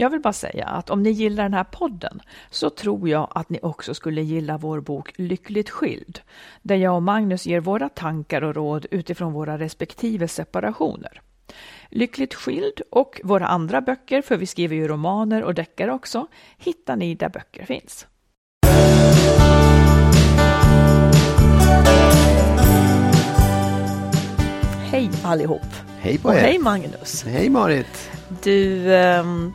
Jag vill bara säga att om ni gillar den här podden så tror jag att ni också skulle gilla vår bok Lyckligt skild, där jag och Magnus ger våra tankar och råd utifrån våra respektive separationer. Lyckligt skild och våra andra böcker, för vi skriver ju romaner och deckare också, hittar ni där böcker finns. Hej allihop! Hej på Och er! hej Magnus! Hej Marit! Du, ehm,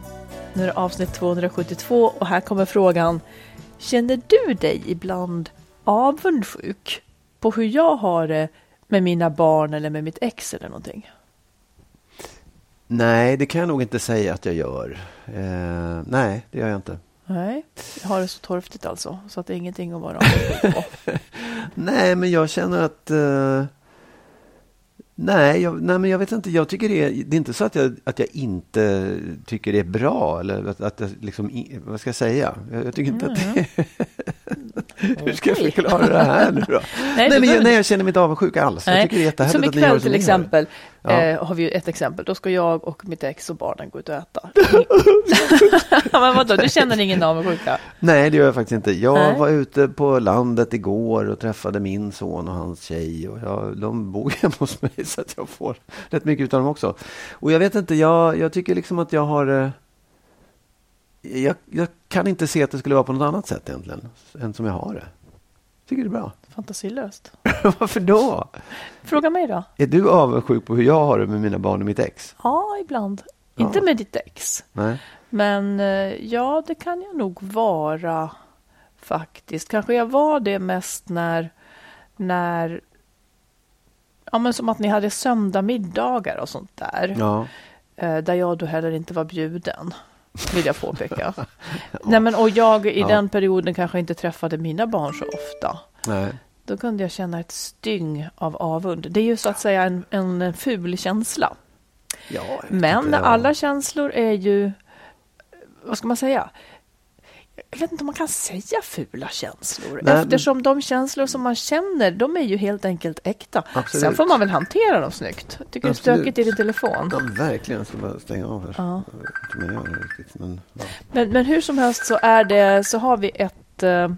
nu är det avsnitt 272 och här kommer frågan. Känner du dig ibland avundsjuk på hur jag har det med mina barn eller med mitt ex eller någonting? Nej, det kan jag nog inte säga att jag gör. Eh, nej, det gör jag inte. Nej, jag har det så torftigt alltså, så att det är ingenting att vara avundsjuk på. Nej, men jag känner att... Eh, nej, jag, nej, men jag vet inte. Jag tycker det är, det är inte så att jag, att jag inte tycker det är bra. Eller att, att jag liksom, vad ska jag säga? Jag, jag tycker inte att det Hur ska jag förklara det här nu då? nej, du men jag, nej, jag känner mig inte avundsjuk alls. Jag tycker det är jättehärligt Som att ni gör till exempel, Ja. eh, har vi ett exempel. Då ska jag och mitt ex och barnen gå ut och äta. men vadå, du känner ingen avundsjuka? Nej, det gör jag faktiskt inte. Jag Nej. var ute på landet igår och träffade min son och hans tjej. Och jag, de bor hemma hos mig så att jag får rätt mycket utav dem också. Och jag vet inte, jag, jag tycker liksom att jag har... eh, Jag, jag kan inte se att det skulle vara på något annat sätt egentligen, än som jag har det. Tycker det är bra. Fantasilöst. Varför då? Fråga mig då. Är du avundsjuk på hur jag har det med mina barn och mitt ex? Ja, ibland. Ja. Inte med ditt ex. Nej. Men eh, ja, det kan jag nog vara faktiskt. Kanske jag var det mest när, när ja, men som att ni hade söndagmiddagar och sånt där. Ja. Eh, där jag då heller inte var bjuden, vill jag påpeka. Nej, men, och jag i Ja. den perioden kanske inte träffade mina barn så ofta. Nej. Då kunde jag känna ett styng av avund. Det är ju så att säga en, en ful känsla. Ja, Men inte, ja. alla känslor är ju, vad ska man säga? Jag vet inte om man kan säga fula känslor. Nej, men- Eftersom de känslor som man känner, de är ju helt enkelt äkta. Absolut. Sen får man väl hantera dem snyggt. Jag tycker det är Absolut. stökigt i din telefon. Ja, verkligen. Jag ska bara stänga av här. Ja. Jag vet inte vad jag gör riktigt, men, ja. Men, men hur som helst så är det, så har vi ett eh,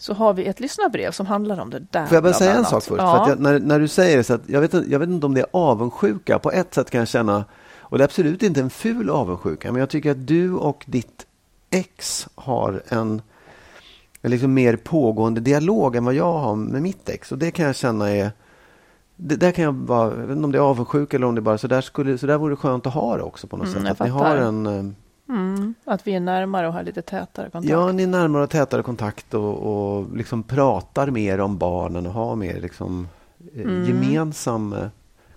så har vi ett lyssnarbrev som handlar om det där. Får jag bara säga en sak först? Ja. För att jag, när, när du säger det, så att jag, vet, jag vet inte om det är avundsjuka. På ett sätt kan jag känna, och det är absolut inte en ful avundsjuka, men jag tycker att du och ditt ex har en, liksom mer pågående dialog än vad jag har med mitt ex. Och det kan jag känna är det där kan jag bara, jag vet inte om det är avundsjuka eller om det bara så där, skulle, så där vore det skönt att ha det också på något Mm, sätt. Att ni har en, eh, Mm, att vi är närmare och har lite tätare kontakt. ja, ni är närmare och tätare kontakt och, och liksom pratar mer om barnen och har mer liksom, eh, Mm. gemensam eh,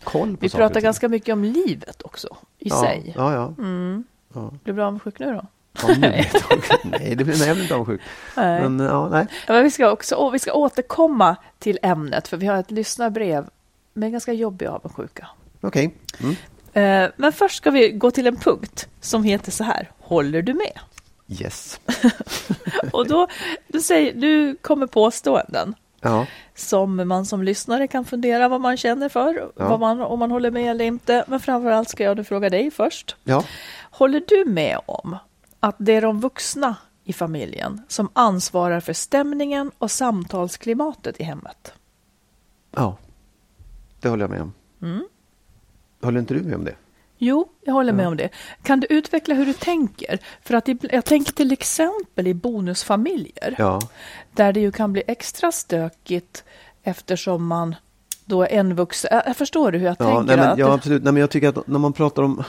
koll på vi pratar ganska mycket om livet också, i ja, sig. Ja, ja. Mm. ja. Blir du avundsjuk nu då? ja nu blir jag avundsjuk. nej, det blir, nej, jag blir inte avundsjuk. Nej. Men, ja, nej. Men vi ska också vi ska återkomma till ämnet, för vi har ett lyssnarbrev med ganska jobbig avundsjuka. Okej. Mm. Eh, Men först ska vi gå till en punkt som heter så här, håller du med? Yes. Och då, du, säger, du kommer påståenden Ja. som man som lyssnare kan fundera vad man känner för, Ja. vad man, om man håller med eller inte. Men framförallt ska jag nu fråga dig först. Ja. Håller du med om att det är de vuxna i familjen som ansvarar för stämningen och samtalsklimatet i hemmet? ja. Det håller jag med om. Mm. Håller inte du med om det? Jo, jag håller med om det. Kan du utveckla hur du tänker? För att jag tänker till exempel i bonusfamiljer. Ja. Där det ju kan bli extra stökigt eftersom man då är en vuxen. Förstår du hur jag Ja, tänker? nej, men, ja, absolut. Nej, men jag tycker att när man pratar om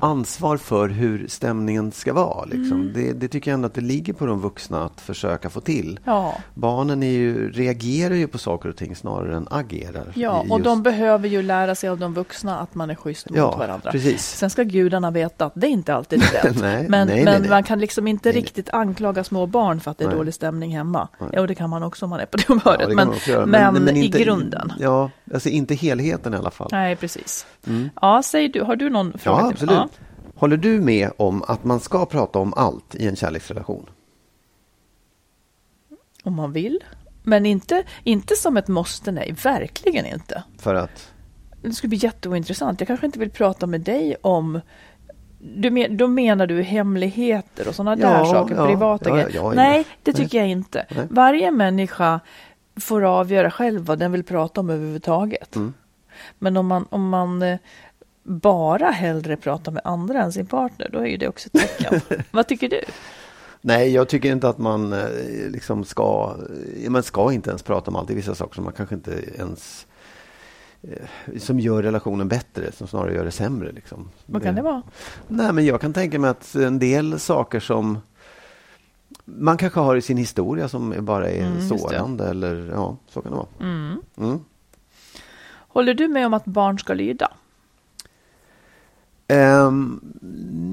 ansvar för hur stämningen ska vara, liksom, Mm. det, det tycker jag ändå att det ligger på de vuxna att försöka få till. ja, Barnen är ju, reagerar ju på saker och ting snarare än agerar. ja, i och de behöver ju lära sig av de vuxna att man är schysst mot Ja, varandra. precis. Sen ska gudarna veta att det inte alltid är rätt. Nej, men nej, men nej, man kan liksom inte riktigt anklaga små barn för att det är dålig stämning hemma. Nej. Jo, det kan man också om man är på det Ja, humöret. det kan men göra. men, i inte- grunden. Ja, alltså inte helheten i alla fall. Nej, precis. Ja, säg du, har du någon fråga? Mm. Ja, absolut. Håller du med om att man ska prata om allt i en kärleksrelation? Om man vill. Men inte, inte som ett måste, nej. Verkligen inte. För att... Det skulle bli jätteointressant. Jag kanske inte vill prata med dig om... Du men, då menar du hemligheter och sådana Ja, där saker, ja, privata ja, grejer? ja, ja, nej, det nej. tycker jag inte. Nej. Varje människa får avgöra själv vad den vill prata om överhuvudtaget. Mm. Men om man, om man eh, bara hellre pratar med andra än sin partner, då är ju det också ett tecken. vad tycker du? Nej, jag tycker inte att man eh, liksom ska... eh, Man ska inte ens prata om allt. Det är vissa saker som man kanske inte ens... Som gör relationen bättre, som snarare gör det sämre. Liksom. Vad kan det vara? Nej, men jag kan tänka mig att en del saker som man kanske har i sin historia som bara är Mm, sårande eller ja, så kan det vara. Mm. Mm. Håller du med om att barn ska lyda? Ehm,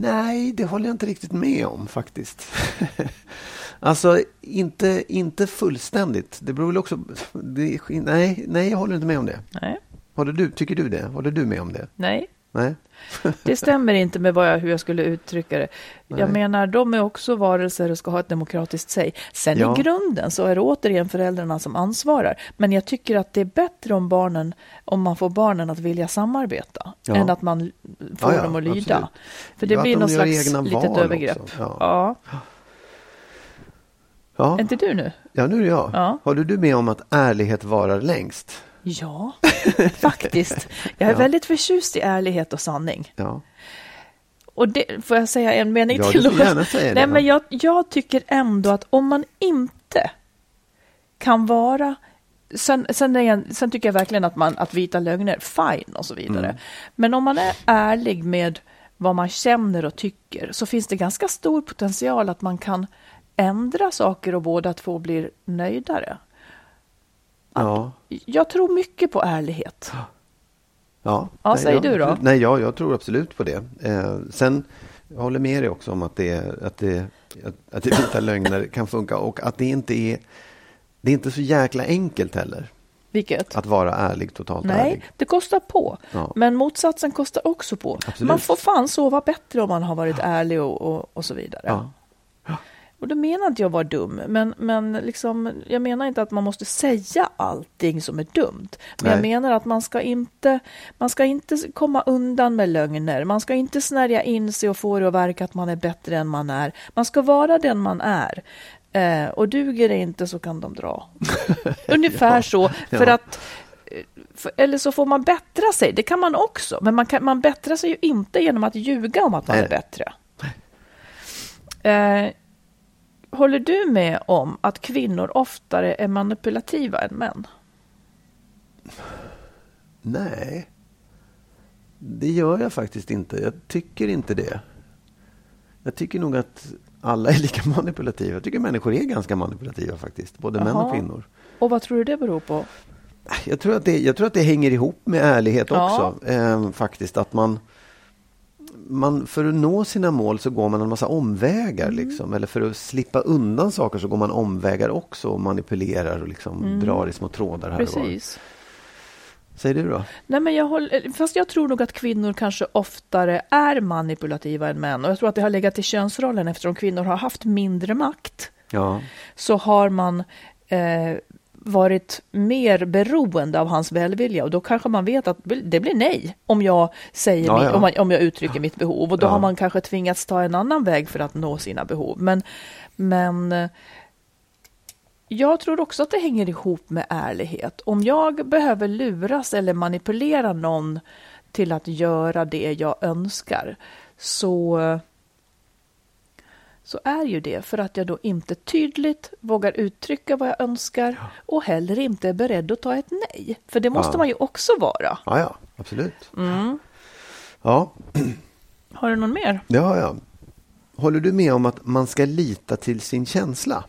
nej, det håller jag inte riktigt med om faktiskt. alltså, inte, inte fullständigt. Det beror väl också... Det, nej, nej, jag håller inte med om det. Nej. Håller du, tycker du det? Håller du med om det? Nej. Nej? Det stämmer inte med jag, hur jag skulle uttrycka det. Jag Nej. menar, de är också varelser och ska ha ett demokratiskt säg. Sen Ja. i grunden så är det återigen föräldrarna som ansvarar. Men jag tycker att det är bättre om barnen, om man får barnen att vilja samarbeta, Ja. än att man får Ja, dem att lyda. absolut. För det blir de någon gör slags egna litet övergrepp. Ja. Är inte du nu? ja, nu är jag. Ja. Håller du med om att ärlighet varar längst? Ja, faktiskt. Jag är Ja. väldigt förtjust i ärlighet och sanning. Ja. Och det, får jag säga en mening Ja, till? du får gärna säga det. Nej, men jag, jag tycker ändå att om man inte kan vara... Sen, sen, är sen tycker jag verkligen att, man, att vita lögner, fine och så vidare. Mm. Men om man är ärlig med vad man känner och tycker så finns det ganska stor potential att man kan ändra saker och båda två blir nöjdare. Ja. Jag tror mycket på ärlighet. Ja, Ja, säg jag, du då. Nej, jag, jag tror absolut på det. Eh, sen, jag håller med dig också om att det, att det, att, det vita lögner kan funka och att det inte är, det är inte så jäkla enkelt heller Vilket? att vara ärlig, totalt Nej, ärlig. det kostar på. Ja. Men motsatsen kostar också på. Absolut. Man får fan sova bättre om man har varit ärlig och, och, och så vidare. Ja. Och då menar inte jag vara dum, men, men liksom, jag menar inte att man måste säga allting som är dumt. Men jag Nej. menar att man ska, inte, man ska inte komma undan med lögner. Man ska inte snärja in sig och få det att verka att man är bättre än man är. Man ska vara den man är. Eh, och duger det inte så kan de dra. Ungefär så. För ja. att eh, för, eller så får man bättra sig. Det kan man också. Men man, kan, man bättrar sig ju inte genom att ljuga om att man Nej. är bättre. Eh, håller du med om att kvinnor oftare är manipulativa än män? Nej, det gör jag faktiskt inte. Jag tycker inte det. Jag tycker nog att alla är lika manipulativa. Jag tycker människor är ganska manipulativa faktiskt, både män Jaha. och kvinnor. Och vad tror du det beror på? Jag tror, att det, jag tror att det hänger ihop med ärlighet Ja. också. Eh, faktiskt att man, man, för att nå sina mål så går man en massa omvägar. Mm. Liksom. Eller för att slippa undan saker så går man omvägar också och manipulerar och liksom drar i små trådar här och var. Mm. Precis. Säger du då? Nej, men jag håller, fast jag tror nog att kvinnor kanske oftare är manipulativa än män. Och jag tror att det har legat i könsrollen eftersom kvinnor har haft mindre makt. Ja, Så har man eh, varit mer beroende av hans välvilja och då kanske man vet att det blir nej om jag, säger Ja, mitt, ja. Om, man, om jag uttrycker mitt behov och då Ja. har man kanske tvingats ta en annan väg för att nå sina behov. Men, men eh, jag tror också att det hänger ihop med ärlighet. Om jag behöver luras eller manipulera någon till att göra det jag önskar så, så är ju det för att jag då inte tydligt vågar uttrycka vad jag önskar och heller inte är beredd att ta ett nej. För det måste Ja. man ju också vara. Ja, ja, absolut. Mm. Ja, Har du någon mer? det har jag. Håller du med om att man ska lita till sin känsla?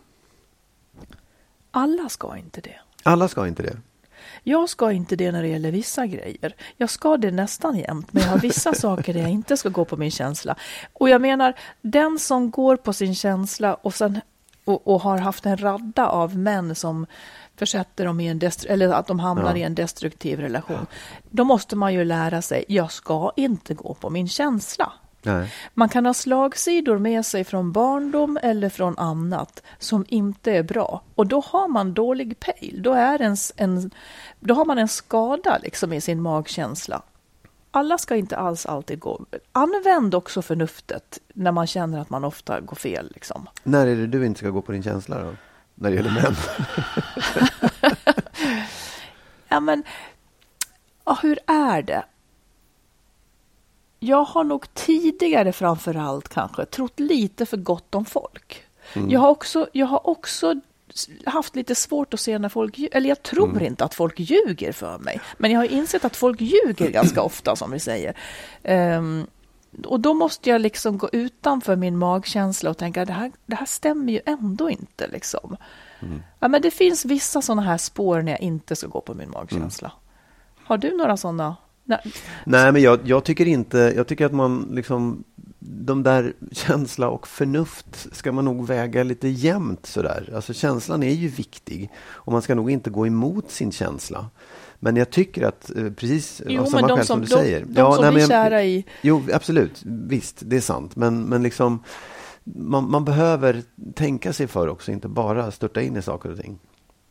Alla ska inte det. Alla ska inte det. Jag ska inte det när det gäller vissa grejer. Jag ska det nästan jämt, men jag har vissa saker där jag inte ska gå på min känsla. Och jag menar, den som går på sin känsla och, sen, och, och har haft en radda av män som försätter dem i en eller att de hamnar Ja. i en destruktiv relation. Då måste man ju lära sig, jag ska inte gå på min känsla. Nej. Man kan ha slagsidor med sig från barndom eller från annat som inte är bra. Och då har man dålig pejl. Då, är ens en, då har man en skada liksom i sin magkänsla. Alla ska inte alls alltid gå... Använd också förnuftet när man känner att man ofta går fel. Liksom. När är det du inte ska gå på din känsla då? När det gäller män? Ja, men ja, hur är det? Jag har nog tidigare framför allt kanske trott lite för gott om folk. Jag, har också, jag har också haft lite svårt att se när folk eller jag tror inte att folk ljuger för mig. Men jag har insett att folk ljuger ganska ofta som vi säger. Ehm, och då måste jag liksom gå utanför min magkänsla och tänka det här, det här stämmer ju ändå inte. Liksom. Ja, men det finns vissa sådana här spår när jag inte ska gå på min magkänsla. Har du några sådana? Nej. Nej, men jag, jag tycker inte, jag tycker att man liksom, de där känsla och förnuft ska man nog väga lite jämnt sådär. Alltså känslan är ju viktig och man ska nog inte gå emot sin känsla. Men jag tycker att, eh, precis Jo, av samma de skäl som, som, du de, säger. de som nej, men blir jag- kära i... Jo, absolut. Visst, det är sant. Men, men liksom, man, man behöver tänka sig för också, inte bara störta in i saker och ting.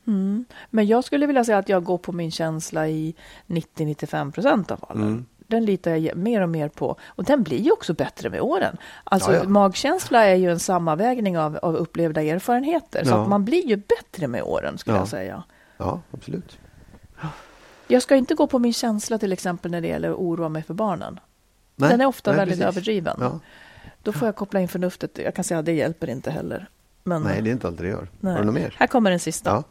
Mm. Men jag skulle vilja säga att jag går på min känsla i 90-95 procent av fallen. Mm. Den litar jag mer och mer på. Och den blir ju också bättre med åren. Alltså Ja, ja. magkänsla är ju en sammanvägning av, av upplevda erfarenheter. Så Ja. att man blir ju bättre med åren skulle Ja. jag säga. Ja, absolut. Jag ska inte gå på min känsla till exempel när det gäller att oroa mig för barnen. Nej, Den är ofta nej, väldigt precis. överdriven. Då får jag koppla in förnuftet. Jag kan säga att det hjälper inte heller. Men, Nej, det är inte alltid det gör. Nej. Har du något mer? Här kommer den sista.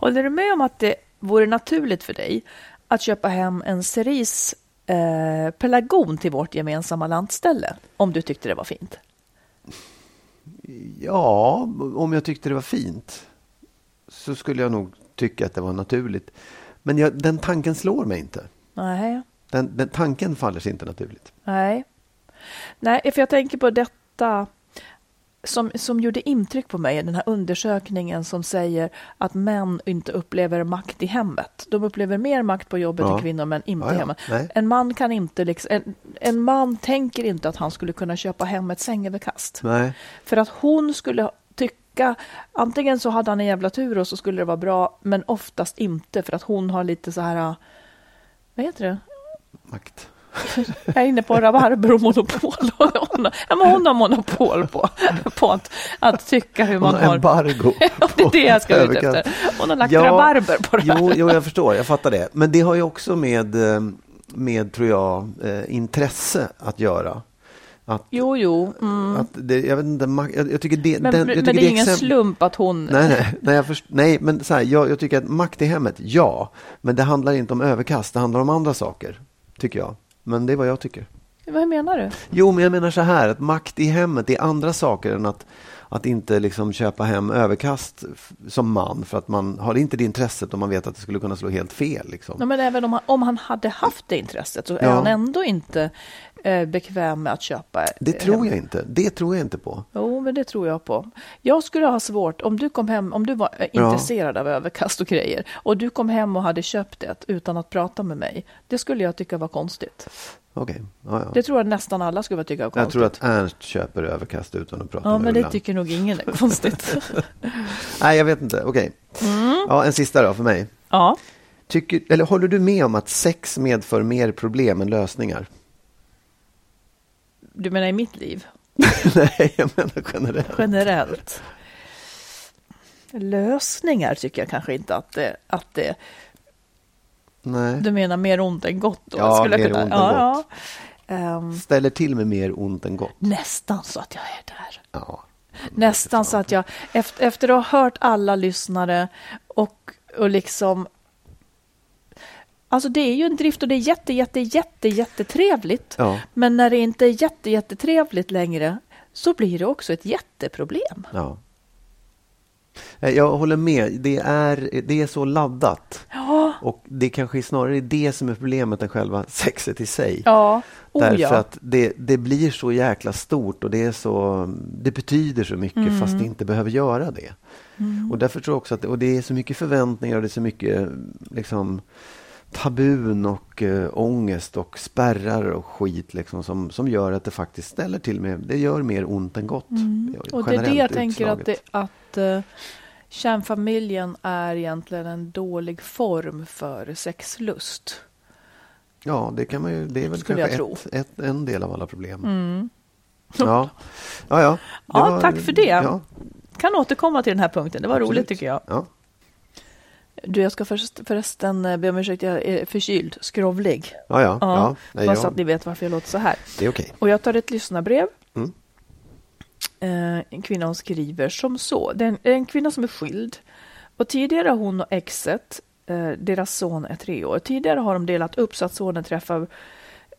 Håller du med om att det vore naturligt för dig att köpa hem en cerise eh, pelargon till vårt gemensamma landställe? Om du tyckte det var fint. Ja, om jag tyckte det var fint så skulle jag nog tycka att det var naturligt. Men jag, den tanken slår mig inte. Nej, Den, den tanken faller sig inte naturligt. nej. Nej, för jag tänker på detta som, som gjorde intryck på mig, den här undersökningen som säger att män inte upplever makt i hemmet. De upplever mer makt på jobbet Ja. än kvinnor, men inte Ja, ja. hemma. Nej. En man kan inte liksom, en, en man tänker inte att han skulle kunna köpa hem ett sängöverkast. Nej, För att hon skulle tycka, antingen så hade han en jävla tur och så skulle det vara bra, men oftast inte för att hon har lite så här, vad heter det? makt. Jag är inne på rabarber och monopol. Hon har, hon monopol på, på att, att tycka hur man Hon har embargo. Det är det jag ska ut efter. Hon har lagt Ja, rabarber på det här. Jo, jo, jag förstår. Jag fattar det. Men det har ju också med, eh, med tror jag, eh, intresse att göra. Att, Jo, jo. Mm. att det, jag vet inte, jag, jag tycker det... Men, den, men det är ingen exempel- slump att hon... Nej, nej, nej, jag först, nej men så här, jag, jag tycker att makt i hemmet, ja. Men det handlar inte om överkast, det handlar om andra saker. Tycker jag. Men det är vad jag tycker. Vad menar du? Jo, men jag menar så här, att makt i hemmet är andra saker än att, att inte liksom köpa hem överkast som man. För att man har inte det intresset och man vet att det skulle kunna slå helt fel. Liksom. Ja, men även om han, om han hade haft det intresset så är Ja. han ändå inte bekväm med att köpa. Det eh, tror hem. jag inte. Det tror jag inte på. Jo, men det tror jag på. Jag skulle ha svårt, om du kom hem, om du var eh, Ja. intresserad av överkast och grejer och du kom hem och hade köpt det utan att prata med mig. Det skulle jag tycka var konstigt. Okej. Ja, ja. Det tror jag nästan alla skulle tycka var konstigt. Jag tror att Ernst köper överkast utan att prata Ja, med men det Ulla. tycker nog ingen är konstigt. Nej, jag vet inte. Okej. Mm. Ja, en sista då för mig. ja. Tycker, eller håller du med om att sex medför mer problem än lösningar? Du menar i mitt liv? Nej, jag menar generellt. Generellt. Lösningar tycker jag kanske inte att det, att det... Nej. Du menar mer ont än gott? Då, Ja, skulle jag mer kunna... ont än ja, gott. Ja. Ehm, Ställer till med mer ont än gott. nästan så att jag är där. Ja. Nästan så att jag, efter, efter att ha hört alla lyssnare och, och liksom... Alltså det är ju en drift och det är jätte, jätte, jätte, jättetrevligt. Ja. Men när det inte är jätte, jättetrevligt längre så blir det också ett jätteproblem. ja. Eh, Jag håller med. Det är, det är så laddat. Ja, Och det kanske är snarare är det som är problemet än själva sexet i sig. ja, oh Därför ja. att det, det blir så jäkla stort och det, är så, det betyder så mycket Mm. fast det inte behöver göra det. Och därför tror jag också att och det är så mycket förväntningar och det är så mycket liksom, tabun och äh, ångest och spärrar och skit liksom, som, som gör att det faktiskt ställer till med, det gör mer ont än gott. Mm. Och det är det jag generellt tänker att, utslaget. det, att uh, kärnfamiljen är egentligen en dålig form för sexlust. Ja, det kan man ju, det är väl Skulle kanske ett, ett, en del av alla problem. Mm. Ja, ja. ja. Det Ja, tack för det. Ja, Kan återkomma till den här punkten, det var absolut. roligt tycker jag. Ja. Du, jag ska först, förresten eh, be om ursäkt, jag är förkyld, skrovlig. Ja, ja. Ja, ja. Nej, bara så att ni vet varför jag låter så här. Det är okej. Och jag tar ett lyssnarbrev. Mm. Eh, en kvinna hon skriver som så. Det är en, en kvinna som är skild. Och tidigare har hon och exet, eh, deras son är tre år. Tidigare har de delat upp så att sonen träffar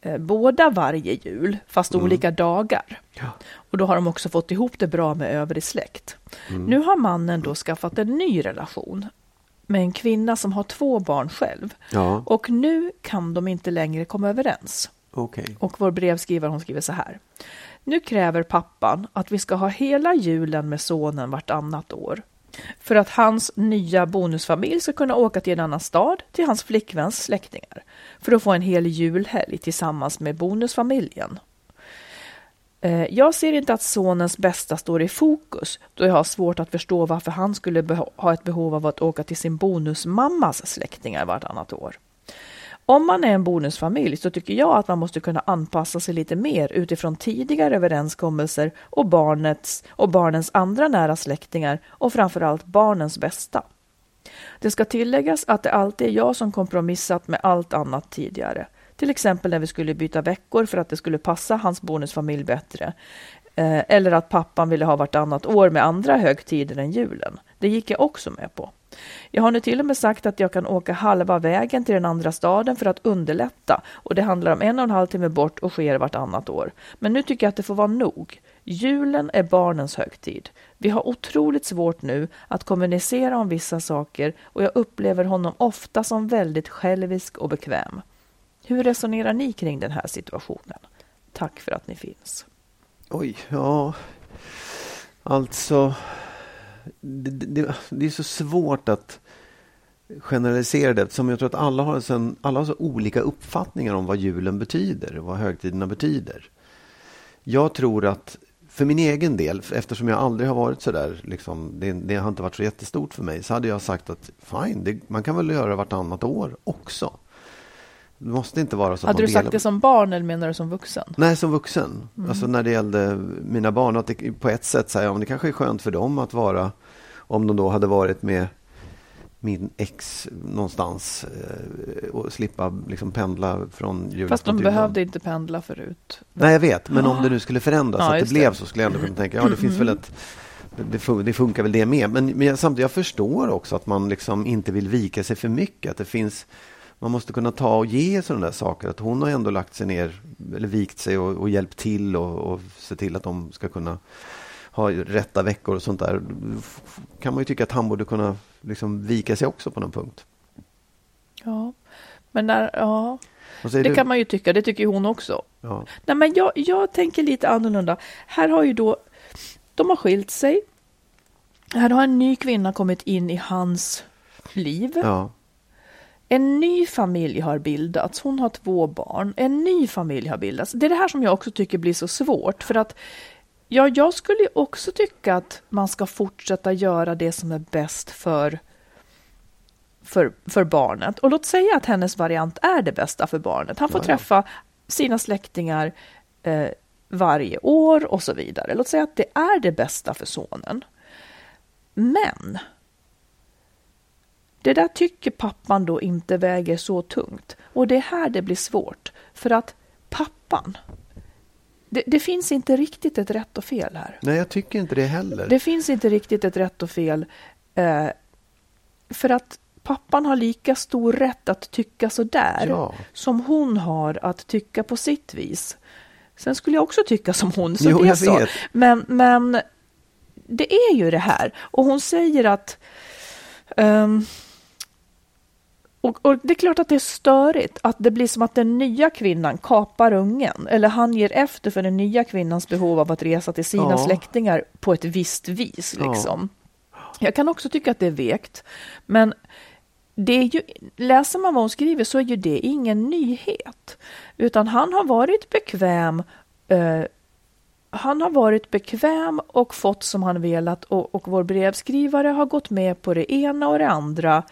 eh, båda varje jul, fast olika dagar. Mm. Ja. Och då har de också fått ihop det bra med övrig släkt. Mm. Nu har mannen då skaffat en ny relation med en kvinna som har två barn själv. Ja, Och nu kan de inte längre komma överens. okej. Och vår brevskrivare hon skriver så här. Nu kräver pappan att vi ska ha hela julen med sonen vartannat år. För att hans nya bonusfamilj ska kunna åka till en annan stad till hans flickväns släktingar. För att få en hel julhelg tillsammans med bonusfamiljen. Eh, jag ser inte att sonens bästa står i fokus då jag har svårt att förstå varför han skulle ha ett behov av att åka till sin bonusmammas släktingar vartannat år. Om man är en bonusfamilj så tycker jag att man måste kunna anpassa sig lite mer utifrån tidigare överenskommelser och barnets och barnens andra nära släktingar och framförallt barnens bästa. Det ska tilläggas att det alltid är jag som kompromissat med allt annat tidigare. Till exempel när vi skulle byta veckor för att det skulle passa hans bonusfamilj bättre. Eh, eller att pappan ville ha vartannat år med andra högtider än julen. Det gick jag också med på. Jag har nu till och med sagt att jag kan åka halva vägen till den andra staden för att underlätta och det handlar om en och en halv timme bort och sker vartannat år. Men nu tycker jag att det får vara nog. Julen är barnens högtid. Vi har otroligt svårt nu att kommunicera om vissa saker och jag upplever honom ofta som väldigt självisk och bekväm. Hur resonerar ni kring den här situationen? Tack för att ni finns. Oj, ja. Alltså, det, det, det är så svårt att generalisera det eftersom jag tror att alla har, sen, alla har så olika uppfattningar om vad julen betyder och vad högtiderna betyder. Jag tror att för min egen del, eftersom jag aldrig har varit så där, liksom, det, det har inte varit så jättestort för mig, så hade jag sagt att fine, det, man kan väl göra vartannat år också. Det måste inte vara så Hade du sagt delar- det som barn eller menar du som vuxen? Nej, som vuxen. Alltså när det gällde mina barn. Att det, på ett sätt säger jag, det kanske är skönt för dem att vara, om de då hade varit med min ex någonstans eh, och slippa liksom pendla från julafton Fast de behövde inte pendla förut. Nej, jag vet. Men om det nu skulle förändras, Ja, att det just blev det. så, skulle jag ändå kunna tänka, ja det finns väl ett det, fun- det funkar väl det med. Men, men jag, samtidigt, jag förstår också att man liksom inte vill vika sig för mycket. Att det finns, man måste kunna ta och ge sådana där saker. Att hon har ändå lagt sig ner, eller vikt sig och, och hjälpt till och, och se till att de ska kunna ha rätta veckor och sånt där. Kan man ju tycka att han borde kunna liksom vika sig också på någon punkt. Ja, men när, ja, det du? kan man ju tycka. Det tycker hon också. Ja. Nej, men jag, jag tänker lite annorlunda. Här har ju då, de har skilt sig. Här har en ny kvinna kommit in i hans liv. Ja. En ny familj har bildats. Hon har två barn. En ny familj har bildats. Det är det här som jag också tycker blir så svårt. För att ja, jag skulle också tycka att man ska fortsätta göra det som är bäst för, för, för barnet. Och låt säga att hennes variant är det bästa för barnet. Han får Ja, ja. träffa sina släktingar eh, varje år och så vidare. Låt säga att det är det bästa för sonen. Men Det där tycker pappan då inte väger så tungt. Och det är här det blir svårt. För att pappan, det, det, finns inte riktigt ett rätt och fel här. Nej, jag tycker inte det heller. Det finns inte riktigt ett rätt och fel. Eh, för att pappan har lika stor rätt att tycka så där Ja. som hon har att tycka på sitt vis. Sen skulle jag också tycka som hon, så Jo, det är jag så. vet. Men, men det är ju det här. Och hon säger att ehm, och, och det är klart att det är störigt att det blir som att den nya kvinnan kapar ungen eller han ger efter för den nya kvinnans behov av att resa till sina Ja. släktingar på ett visst vis. Ja. Liksom. Jag kan också tycka att det är vekt, men det är ju, läser man vad hon skriver så är ju det ingen nyhet. Utan han har varit bekväm eh, han har varit bekväm och fått som han velat och, och vår brevskrivare har gått med på det ena och det andra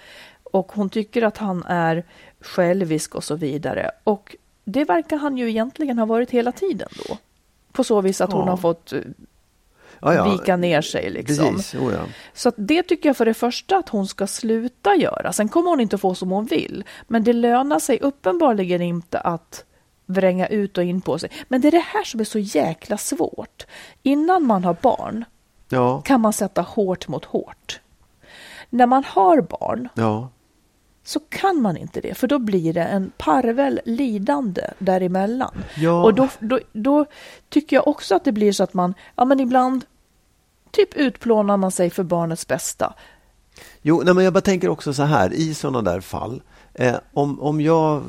och hon tycker att han är självisk och så vidare. Och det verkar han ju egentligen ha varit hela tiden då. På så vis att hon Ja. har fått eh, Ja, ja. vika ner sig liksom. Precis, oh, ja. Så det tycker jag för det första att hon ska sluta göra. Sen kommer hon inte få som hon vill. Men det lönar sig uppenbarligen inte att vränga ut och in på sig. Men det är det här som är så jäkla svårt. Innan man har barn kan man sätta hårt mot hårt. När man har barn. Så kan man inte det, för då blir det en parvel lidande däremellan. Ja. Och då, då, då tycker jag också att det blir så att man, ja men ibland typ utplånar man sig för barnets bästa. Jo, nej, men jag bara tänker också så här, i sådana där fall. Eh, om, om, jag,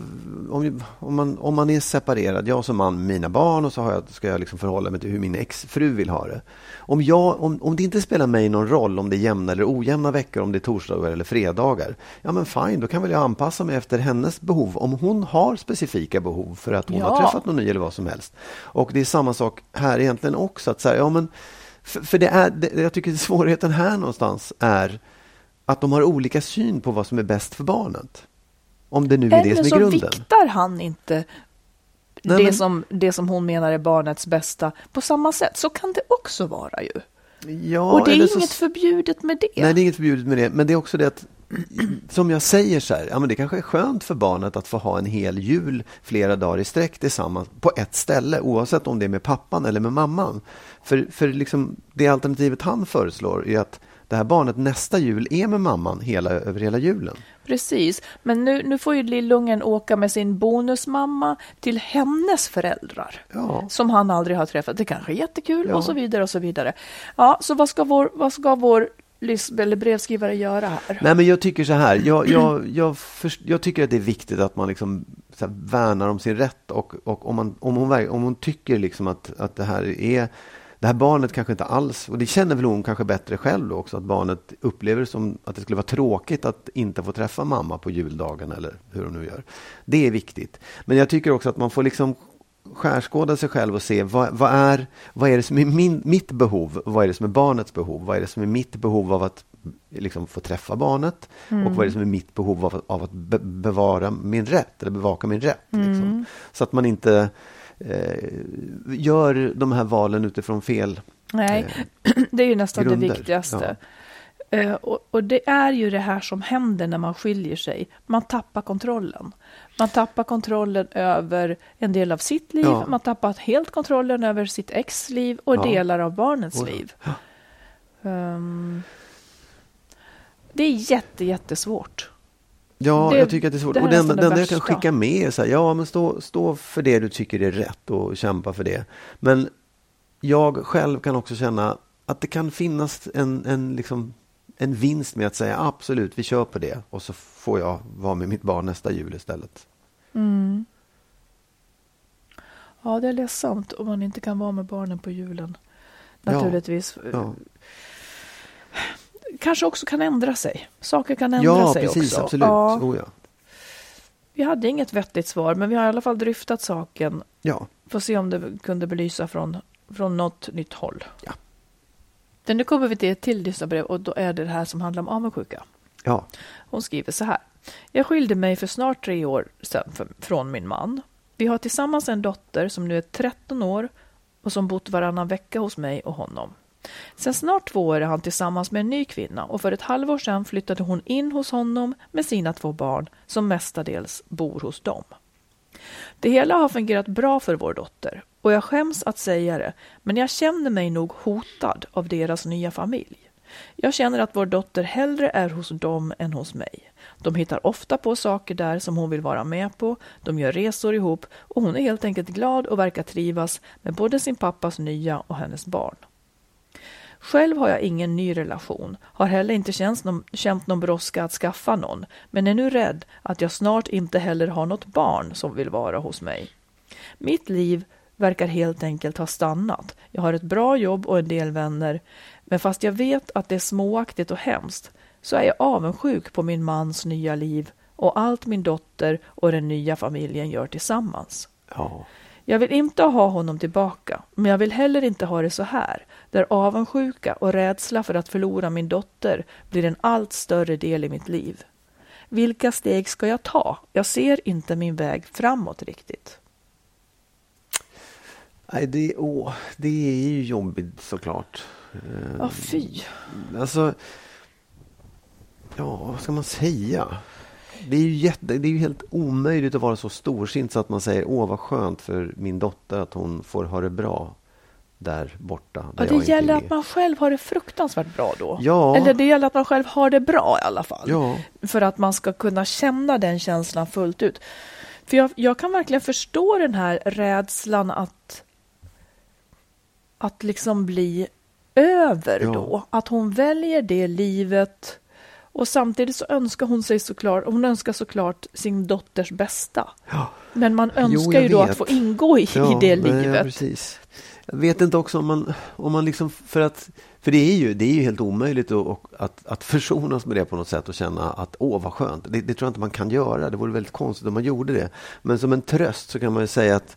om, om, man, om man är separerad, jag som man med mina barn och så har jag, ska jag liksom förhålla mig till hur min exfru vill ha det. Om, jag, om, om det inte spelar mig någon roll om det är jämna eller ojämna veckor, om det är torsdagar eller fredagar. Ja men fine, då kan väl jag anpassa mig efter hennes behov. Om hon har specifika behov för att hon Ja. har träffat någon ny eller vad som helst. Och det är samma sak här egentligen också. Att så här, ja, men, för, för det är, det, jag tycker svårigheten här någonstans är att de har olika syn på vad som är bäst för barnet. Om det nu är det Eller som så är grunden. viktar han inte Nej, det, men- som, det som hon menar är barnets bästa på samma sätt. Så kan det också vara ju. Ja, och det eller är så- inget förbjudet med det. Nej, det är inget förbjudet med det. Men det är också det att, som jag säger så här, ja, men det kanske är skönt för barnet att få ha en hel jul flera dagar i sträck tillsammans på ett ställe, oavsett om det är med pappan eller med mamman. För, för liksom, det alternativet han föreslår är att det här barnet nästa jul är med mamman hela, över hela julen. Precis, men nu, nu får ju lillungen åka med sin bonusmamma till hennes föräldrar. Ja. Som han aldrig har träffat. Det kanske är jättekul Ja. och så vidare och så vidare. Ja, så vad ska vår, vad ska vår eller brevskrivare göra här? Nej, men jag tycker så här. Jag, jag, jag, först, jag tycker att det är viktigt att man liksom så här, värnar om sin rätt. Och, och om, man, om, hon, om hon tycker liksom att, att det här är det här barnet kanske inte alls, och det känner väl hon kanske bättre själv då också, att barnet upplever det som att det skulle vara tråkigt att inte få träffa mamma på juldagen eller hur hon nu gör. Det är viktigt. Men jag tycker också att man får liksom skärskåda sig själv och se vad, vad, är, vad är det som är min, mitt behov? Vad är det som är barnets behov? Vad är det som är mitt behov av att liksom få träffa barnet? Och vad är det som är mitt behov av, av att be, bevara min rätt eller bevaka min rätt? Liksom. Så att man inte gör de här valen utifrån fel Nej, det är ju nästan grunder. det viktigaste. Eh, och, och det är ju det här som händer när man skiljer sig. Man tappar kontrollen. Man tappar kontrollen över en del av sitt liv. Ja. Man tappar helt kontrollen över sitt ex liv och Ja. delar av barnets Och- liv. Ehm, det är jätte, jättesvårt. Ja, Det- jag tycker att det är svårt. det och det enda jag kan skicka med är så här, ja men stå, stå för det du tycker är rätt och kämpa för det. Men jag själv kan också känna att det kan finnas en, en, liksom, en vinst med att säga absolut, vi kör på det och så får jag vara med mitt barn nästa jul istället. Mm. Ja, det är ledsamt om man inte kan vara med barnen på julen. Ja. Naturligtvis. Ja, Kanske också kan ändra sig. Saker kan ändra ja sig precis, också. absolut. Ja, Oh, ja. vi hade inget vettigt svar, men vi har i alla fall dryftat saken. Ja. Får se om det kunde belysa från, från något nytt håll. Ja. Men nu kommer vi till ett till lyssnarbrev och då är det det här som handlar om avundsjuka. ja, Hon skriver så här. Jag skilde mig för snart tre år sedan från min man. Vi har tillsammans en dotter som nu är 13 år och som bott varannan vecka hos mig och honom. Sen snart två år är han tillsammans med en ny kvinna och för ett halvår sedan flyttade hon in hos honom med sina två barn som mestadels bor hos dem. Det hela har fungerat bra för vår dotter och jag skäms att säga det, men jag känner mig nog hotad av deras nya familj. Jag känner att vår dotter hellre är hos dem än hos mig. De hittar ofta på saker där som hon vill vara med på, de gör resor ihop och hon är helt enkelt glad och verkar trivas med både sin pappas nya och hennes barn. Själv har jag ingen ny relation, har heller inte känt någon, känt någon brådska att skaffa någon, men är nu rädd att jag snart inte heller har något barn som vill vara hos mig. Mitt liv verkar helt enkelt ha stannat. Jag har ett bra jobb och en del vänner, men fast jag vet att det är småaktigt och hemskt så är jag avundsjuk på min mans nya liv och allt min dotter och den nya familjen gör tillsammans. Ja. Jag vill inte ha honom tillbaka, men jag vill heller inte ha det så här, där avundsjuka och rädsla för att förlora min dotter blir en allt större del i mitt liv. Vilka steg ska jag ta? Jag ser inte min väg framåt riktigt. Nej, det, åh, det är ju jobbigt såklart. Ja, fy. Alltså, ja, vad ska man säga? Det är, ju jätte, det är ju helt omöjligt att vara så storsint så att man säger åh vad skönt för min dotter att hon får ha det bra där borta. Där Ja, det gäller att man själv har det fruktansvärt bra då. Ja. Eller det gäller att man själv har det bra i alla fall. Ja. För att man ska kunna känna den känslan fullt ut. För jag, jag kan verkligen förstå den här rädslan att, att liksom bli över Ja. då. Att hon väljer det livet och samtidigt så önskar hon sig såklart, hon önskar såklart sin dotters bästa. Ja. Men man Jo, önskar jag ju då vet. att få ingå i, i det nej, livet. Ja, precis. Jag vet inte också om man, om man liksom, för att, för det är ju, det är ju helt omöjligt att, att, att försonas med det på något sätt och känna att åh vad skönt. Det, det tror jag inte man kan göra. Det vore väldigt konstigt om man gjorde det. Men som en tröst så kan man ju säga att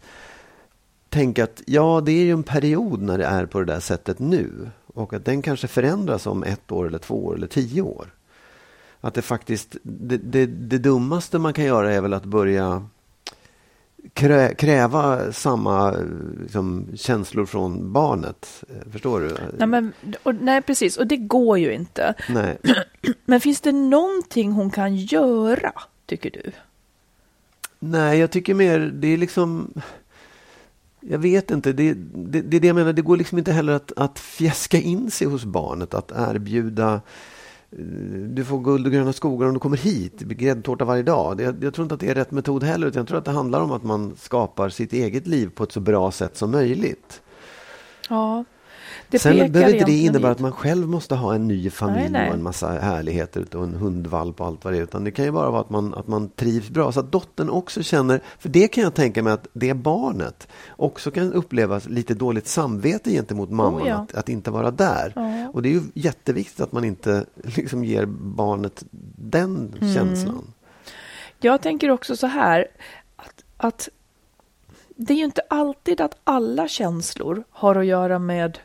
tänka att ja, det är ju en period när det är på det där sättet nu. Och att den kanske förändras om ett år eller två år eller tio år. Att det faktiskt, det, det, det dummaste man kan göra är väl att börja krä, kräva samma liksom, känslor från barnet. Eh, Förstår du? Nej, men, och, nej, precis. Och det går ju inte. Nej. Men finns det någonting hon kan göra, tycker du? Nej, jag tycker mer, det är liksom... Jag vet inte, det, det, det är det jag menar. Det går liksom inte heller att, att fjäska in sig hos barnet, att erbjuda du får guld och gröna skogar om du kommer hit. Gräddtårta varje dag. Jag, jag tror inte att det är rätt metod heller. Utan jag tror att det handlar om att man skapar sitt eget liv på ett så bra sätt som möjligt. Ja, det Sen behöver inte det innebära att man själv måste ha en ny familj Nej, nej. och en massa härligheter och en hundvalp och allt vad det är. Utan det kan ju bara vara att man, att man trivs bra. Så att dottern också känner, för det kan jag tänka mig att det barnet också kan uppleva lite dåligt samvete gentemot mamman Oh, ja. att, att inte vara där. Ja. Och det är ju jätteviktigt att man inte liksom ger barnet den Mm. känslan. Jag tänker också så här, att, att det är ju inte alltid att alla känslor har att göra med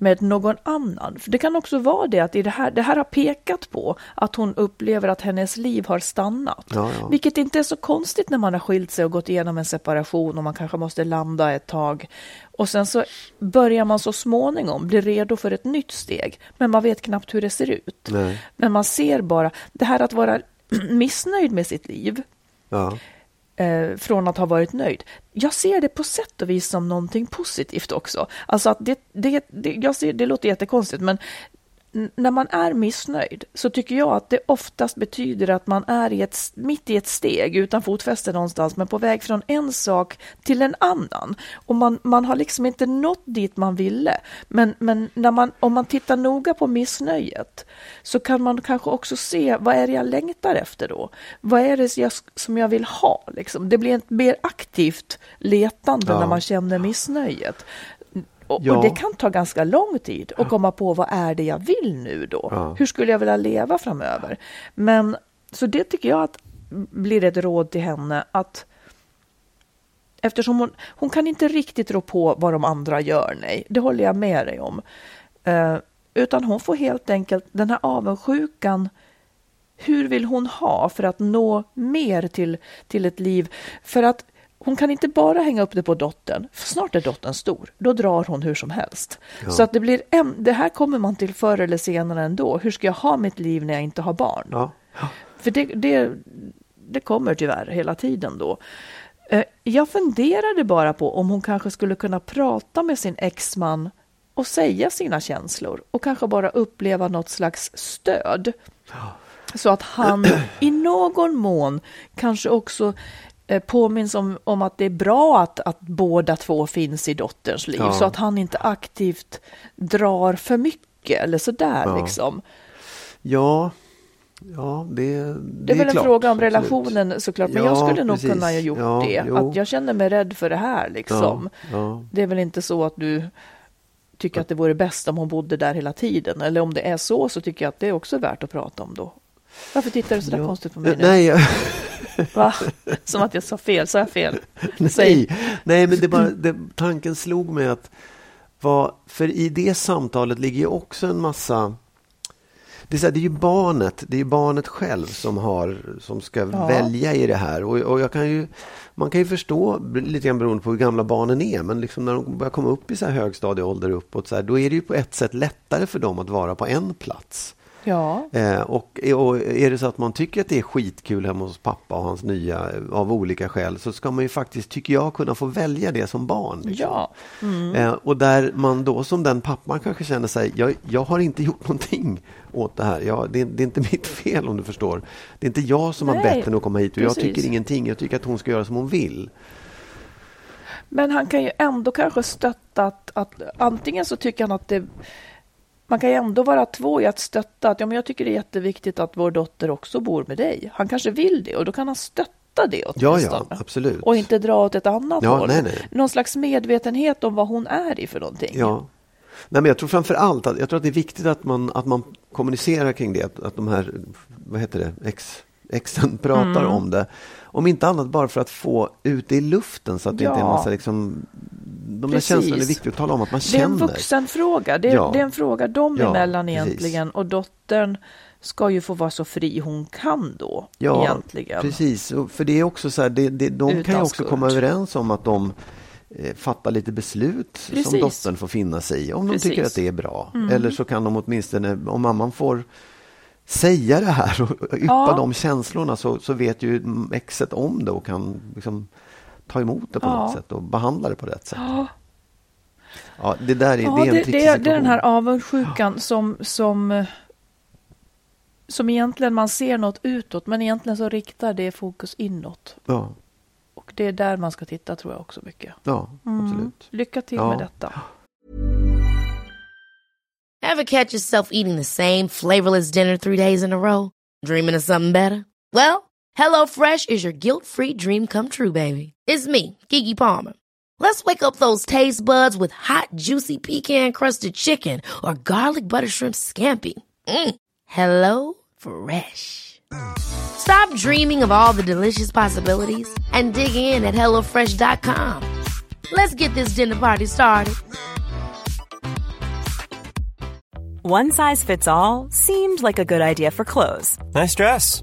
med någon annan. För det kan också vara det att i det, här, det här har pekat på att hon upplever att hennes liv har stannat. Ja, ja. Vilket inte är så konstigt när man har skilt sig och gått igenom en separation och man kanske måste landa ett tag. Och sen så börjar man så småningom bli redo för ett nytt steg. Men man vet knappt hur det ser ut. Nej. Men man ser bara, det här att vara missnöjd med sitt liv Ja eh, från att ha varit nöjd. Jag ser det på sätt och vis som någonting positivt också. Alltså att det, det, det, jag ser, det låter jättekonstigt, men när man är missnöjd så tycker jag att det oftast betyder att man är i ett, mitt i ett steg utan fotfäste någonstans, men på väg från en sak till en annan. Och man, man har liksom inte nått dit man ville. Men, men när man, om man tittar noga på missnöjet så kan man kanske också se vad är det jag längtar efter då? Vad är det jag, som jag vill ha? Liksom? Det blir ett mer aktivt letande Ja. när man känner missnöjet. Och, Ja. och det kan ta ganska lång tid att komma på vad är det jag vill nu då? Ja. Hur skulle jag vilja leva framöver? Men så det tycker jag att blir ett råd till henne att eftersom hon, hon kan inte riktigt rå på vad de andra gör, nej, det håller jag med dig om. Eh, utan hon får helt enkelt den här avundsjukan hur vill hon ha för att nå mer till, till ett liv? För att hon kan inte bara hänga upp det på dottern, för snart är dottern stor. Då drar hon hur som helst. Ja. Så att det blir en, det här kommer man till förr eller senare ändå. Hur ska jag ha mitt liv när jag inte har barn? Ja. För det, det, det kommer tyvärr hela tiden då. Eh, Jag funderade bara på om hon kanske skulle kunna prata med sin exman och säga sina känslor och kanske bara uppleva något slags stöd. Så att han i någon mån kanske också påminns om, om att det är bra att, att båda två finns i dotterns liv Ja. så att han inte aktivt drar för mycket eller sådär Ja. liksom. Ja, ja det, det, Det är väl en klart, fråga om absolut. relationen såklart, men Ja, jag skulle nog precis. kunna ha gjort Ja, det. jo. Att jag känner mig rädd för det här liksom. Det är väl inte så att du tycker att det vore bäst om hon bodde där hela tiden. Eller om det är så, så tycker jag att det är också värt att prata om då. Varför tittar du så där Ja. konstigt på mig nu? Nej, jag, Va? Som att jag sa fel, sa jag fel? nej, Säg. nej, men det bara, det, tanken slog mig att vad, för i det samtalet ligger ju också en massa det är, så här, det är ju barnet, det är barnet själv som, har, som ska Ja. välja i det här. Och, och jag kan ju, man kan ju förstå, lite grann beroende på hur gamla barnen är, men liksom när de börjar komma upp i så här högstadieålder uppåt, så här, då är det ju på ett sätt lättare för dem att vara på en plats. Ja, Eh, och, och är det så att man tycker att det är skitkul hemma hos pappa och hans nya av olika skäl så ska man ju faktiskt, tycker jag, kunna få välja det som barn. liksom. ja. Mm. Eh, och där man då som den pappan kanske känner sig, jag, jag har inte gjort någonting åt det här. Jag, det, det är inte mitt fel om du förstår. Det är inte jag som har Nej, bett henne att komma hit och jag precis. tycker ingenting. Jag tycker att hon ska göra som hon vill. Men han kan ju ändå kanske stötta att, att antingen så tycker han att det man kan ju ändå vara två i att stötta att ja, men jag tycker det är jätteviktigt att vår dotter också bor med dig. Han kanske vill det och då kan han stötta det Ja, åtminstone. ja, absolut. Och inte dra åt ett annat Ja, håll. nej, nej. Någon slags medvetenhet om vad hon är i för någonting. Ja. Nej, men jag tror framför allt att, jag tror att det är viktigt att man, att man kommunicerar kring det. Att, att de här, vad heter det, ex, exen pratar Mm. om det. Om inte annat bara för att få ut det i luften så att det inte är en Ja. massa liksom, de där Precis. känslorna är viktigt att tala om att man Det är en känner. vuxenfråga. Det är, Ja. det är en fråga dem Ja, emellan precis. egentligen. Och dottern ska ju få vara så fri hon kan då. Ja, egentligen. precis. För det är också så här, det, det, de kan ju Utan också skuld. komma överens om att de eh, fattar lite beslut som Precis. dottern får finna sig i. Om de Precis. Mm. tycker att det är bra. Eller så kan de åtminstone, om mamman får säga det här och yppa Ja. de känslorna så, så vet ju exet om det och kan liksom ta emot det på Ja. något sätt och behandla det på rätt sätt. Ja. Ja, det där är, Ja, det är en det, det, är- det är den här avundsjukan som, som, eh, som egentligen man ser något utåt, men egentligen så riktar det fokus inåt. Ja, Och det är där man ska titta tror jag också mycket. ja Mm. absolut. Lycka till Ja. med detta. Ever catch yourself eating the same flavorless dinner three days in a row? Dreaming of something better? Well, HelloFresh is your guilt-free dream come true, baby. It's me, Kiki Palmer. Let's wake up those taste buds with hot, juicy pecan-crusted chicken or garlic butter shrimp scampi. Mm. Hello Fresh. Stop dreaming of all the delicious possibilities and dig in at HelloFresh.com. Let's get this dinner party started. One size fits all seemed like a good idea for clothes Nice dress.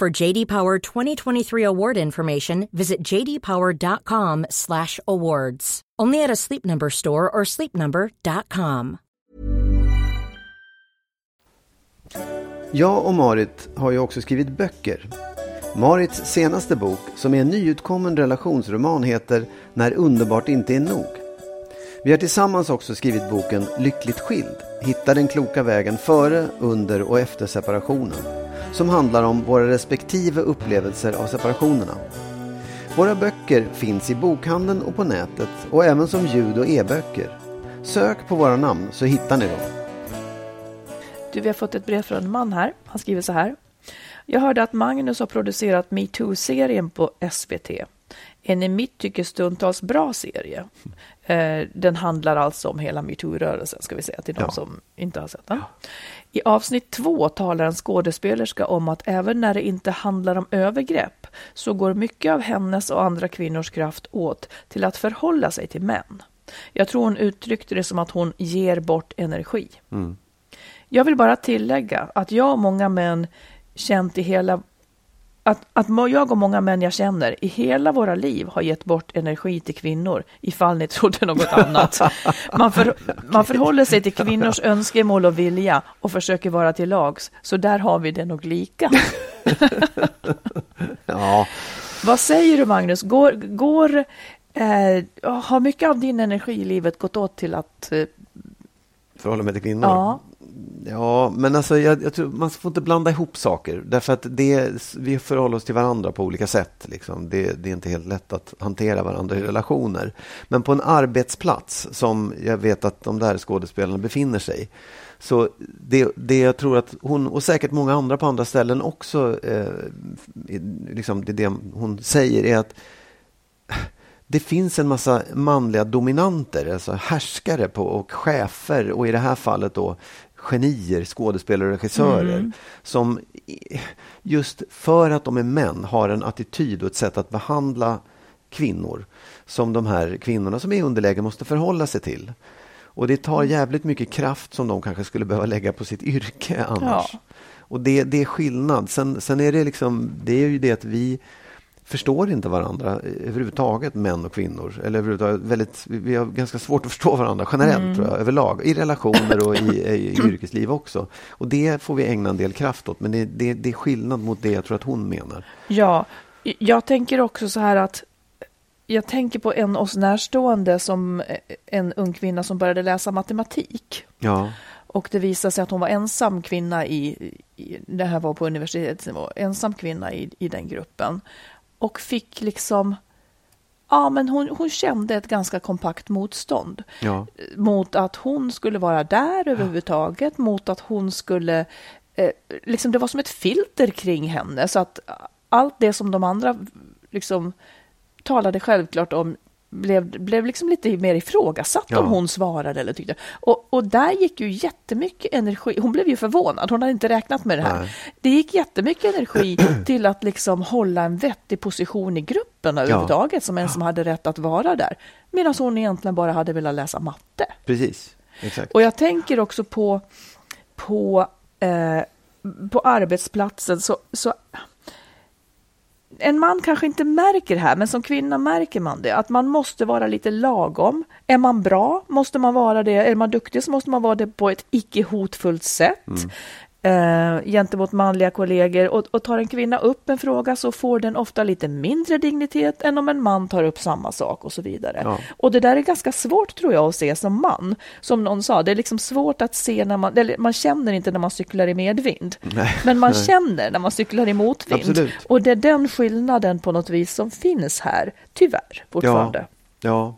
For JD Power 2023 award information, visit jdpower.com/awards. Only at a Sleep Number store or sleepnumber.com. Jag och Marit har ju också skrivit böcker. Marits senaste bok, som är en nyutkommen relationsroman, heter När underbart inte är nog. Vi har tillsammans också skrivit boken Lyckligt skild. Hitta den kloka vägen före, under och efter separationen. Som handlar om våra respektive upplevelser av separationerna. Våra böcker finns i bokhandeln och på nätet och även som ljud och e-böcker. Sök på våra namn så hittar ni dem. Du, vi har fått ett brev från en man här. Han skriver så här. Jag hörde att Magnus har producerat metoo-serien på SVT. En i mitt tycke stundtals bra serie. Eh, den handlar alltså om hela metoo-rörelsen, ska vi säga till de Ja. som inte har sett den. I avsnitt två talar en skådespelerska om att även när det inte handlar om övergrepp så går mycket av hennes och andra kvinnors kraft åt till att förhålla sig till män. Jag tror hon uttryckte det som att hon ger bort energi. Jag vill bara tillägga att jag och många män känt i hela att, att jag och många män jag känner i hela våra liv har gett bort energi till kvinnor, ifall ni trodde något annat. Man, för, man förhåller sig till kvinnors önskemål och vilja och försöker vara till lags, så där har vi det nog lika. Ja, Vad säger du Magnus? Går, går, eh, har mycket av din energi i livet gått åt till att... Eh, förhålla mig till kvinnor. ja, Ja, men alltså jag, jag tror man får inte blanda ihop saker. Därför att det, vi förhåller oss till varandra på olika sätt. Liksom. Det, det är inte helt lätt att hantera varandra i relationer. Men på en arbetsplats som jag vet att de där skådespelarna befinner sig. Så det, det jag tror att hon, och säkert många andra på andra ställen också, eh, liksom det, det hon säger är att det finns en massa manliga dominanter, alltså härskare på, och chefer och i det här fallet då genier, skådespelare och regissörer som i- just för att de är män har en attityd och ett sätt att behandla kvinnor som de här kvinnorna som är i underläge måste förhålla sig till. Och det tar jävligt mycket kraft som de kanske skulle behöva lägga på sitt yrke annars. Ja. Och det, det är skillnad. Sen, sen är det liksom, det är ju det att vi förstår inte varandra överhuvudtaget, män och kvinnor. Eller överhuvudtaget väldigt, vi- har ganska svårt att förstå varandra generellt, tror jag, överlag. I relationer och i, i, i yrkesliv också. Och det får vi ägna en del kraft åt. Men det, det, det är skillnad mot det jag tror att hon menar. Ja, jag tänker också så här att jag tänker på en oss närstående som en ung kvinna som började läsa matematik. Ja, Och det visade sig att hon var ensam kvinna i, i det här var på universitetsnivå, ensam kvinna i, i den gruppen. Och fick liksom, ja men hon, hon kände ett ganska kompakt motstånd. Ja, mot att hon skulle vara där överhuvudtaget, mot att hon skulle, eh, liksom det var som ett filter kring henne. Så att allt det som de andra liksom talade självklart om blev, blev liksom lite mer ifrågasatt Ja. om hon svarade eller tyckte. Och, och där gick ju jättemycket energi, hon blev ju förvånad, hon hade inte räknat med det här. Nej. Det gick jättemycket energi till att liksom hålla en vettig position i gruppen överhuvudtaget, som en som hade rätt att vara där. Medan hon egentligen bara hade velat läsa matte. precis. Exakt. Och jag tänker också på, på, eh, på arbetsplatsen. Så, så, en man kanske inte märker det här, men som kvinna märker man det. Att man måste vara lite lagom. Är man bra måste man vara det. Är man duktig så måste man vara det på ett icke hotfullt sätt. Mm. Eh, gentemot manliga kollegor. Och, och tar en kvinna upp en fråga så får den ofta lite mindre dignitet än om en man tar upp samma sak och så vidare. Ja. Och det där är ganska svårt tror jag att se som man. Som någon sa, det är liksom svårt att se när man, eller man känner inte när man cyklar i medvind. Nej, Men man nej. känner när man cyklar i motvind. Absolut. Och det är den skillnaden på något vis som finns här, tyvärr, fortfarande. Ja,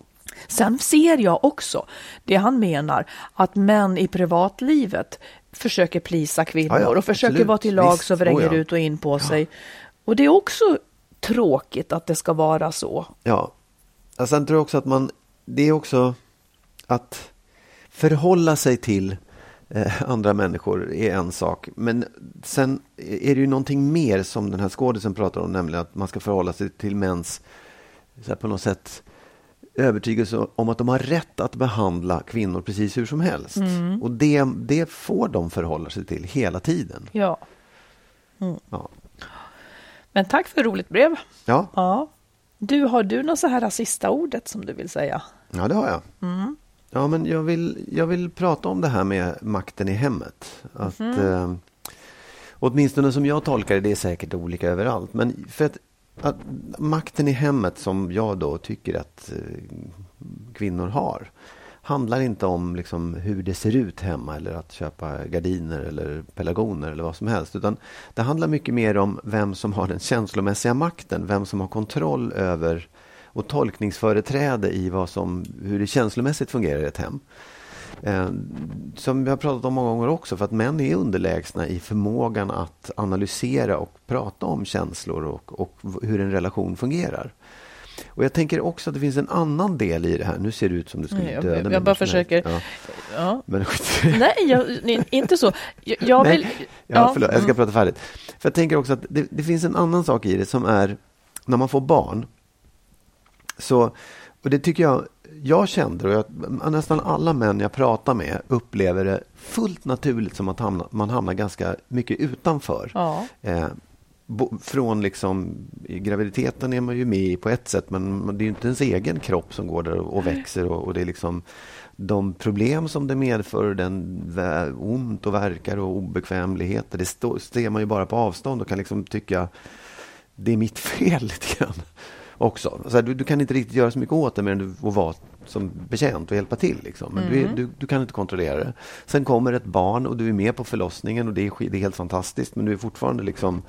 Sen ser jag också det han menar, att män i privatlivet försöker plisa kvinnor Ja, ja, och försöker absolut. vara till Visst, och vränger oh ja. ut och in på sig. Och det är också tråkigt att det ska vara så. Ja. ja. Sen tror jag också att man, det är också att förhålla sig till eh, andra människor är en sak. Men sen är det ju någonting mer som den här skådisen pratar om, nämligen att man ska förhålla sig till mäns så här, på något sätt övertygelse om att de har rätt att behandla kvinnor precis hur som helst. Och det, det får de förhålla sig till hela tiden. Ja. Ja, Men tack för roligt brev. ja, Ja. Du, har du något så här sista ordet som du vill säga? ja det har jag. Ja, men jag vill, jag vill prata om det här med makten i hemmet. Att, eh, åtminstone som jag tolkar det, det är säkert olika överallt. Men för att, att makten i hemmet som jag då tycker att eh, kvinnor har. handlar inte om liksom hur det ser ut hemma eller att köpa gardiner eller pelargoner eller vad som helst. Utan det handlar mycket mer om vem som har den känslomässiga makten, vem som har kontroll över och tolkningsföreträde i vad som, hur det känslomässigt fungerar i ett hem. Eh, som vi har pratat om många gånger också, för att män är underlägsna i förmågan att analysera och prata om känslor och, och hur en relation fungerar. Och Jag tänker också att det finns en annan del i det här. Nu ser det ut som du skulle Nej, jag, döda jag, jag bara försöker... Ja. Ja. Men, Nej, jag, inte så. Jag, jag vill... Nej. Ja, förlåt, jag ska prata färdigt. För Jag tänker också att det, det finns en annan sak i det som är när man får barn. Så, och det tycker jag jag kände, och jag, nästan alla män jag pratar med upplever det fullt naturligt som att hamna, man hamnar ganska mycket utanför. Ja. Eh, bo, från liksom, graviditeten är man ju med på ett sätt men det är inte ens egen kropp som går där och växer och, och det är liksom de problem som det medför, den ont och verkar och obekvämligheter, det stå, ser man ju bara på avstånd och kan liksom tycka det är mitt fel lite grann också. Så här, du, du, kan inte riktigt göra så mycket åt det mer än att vara som betjänt och hjälpa till. Liksom. Men mm. du, du, du, kan inte kontrollera det. Sen kommer ett barn och du är med på förlossningen och det är, det är helt fantastiskt men du är fortfarande liksom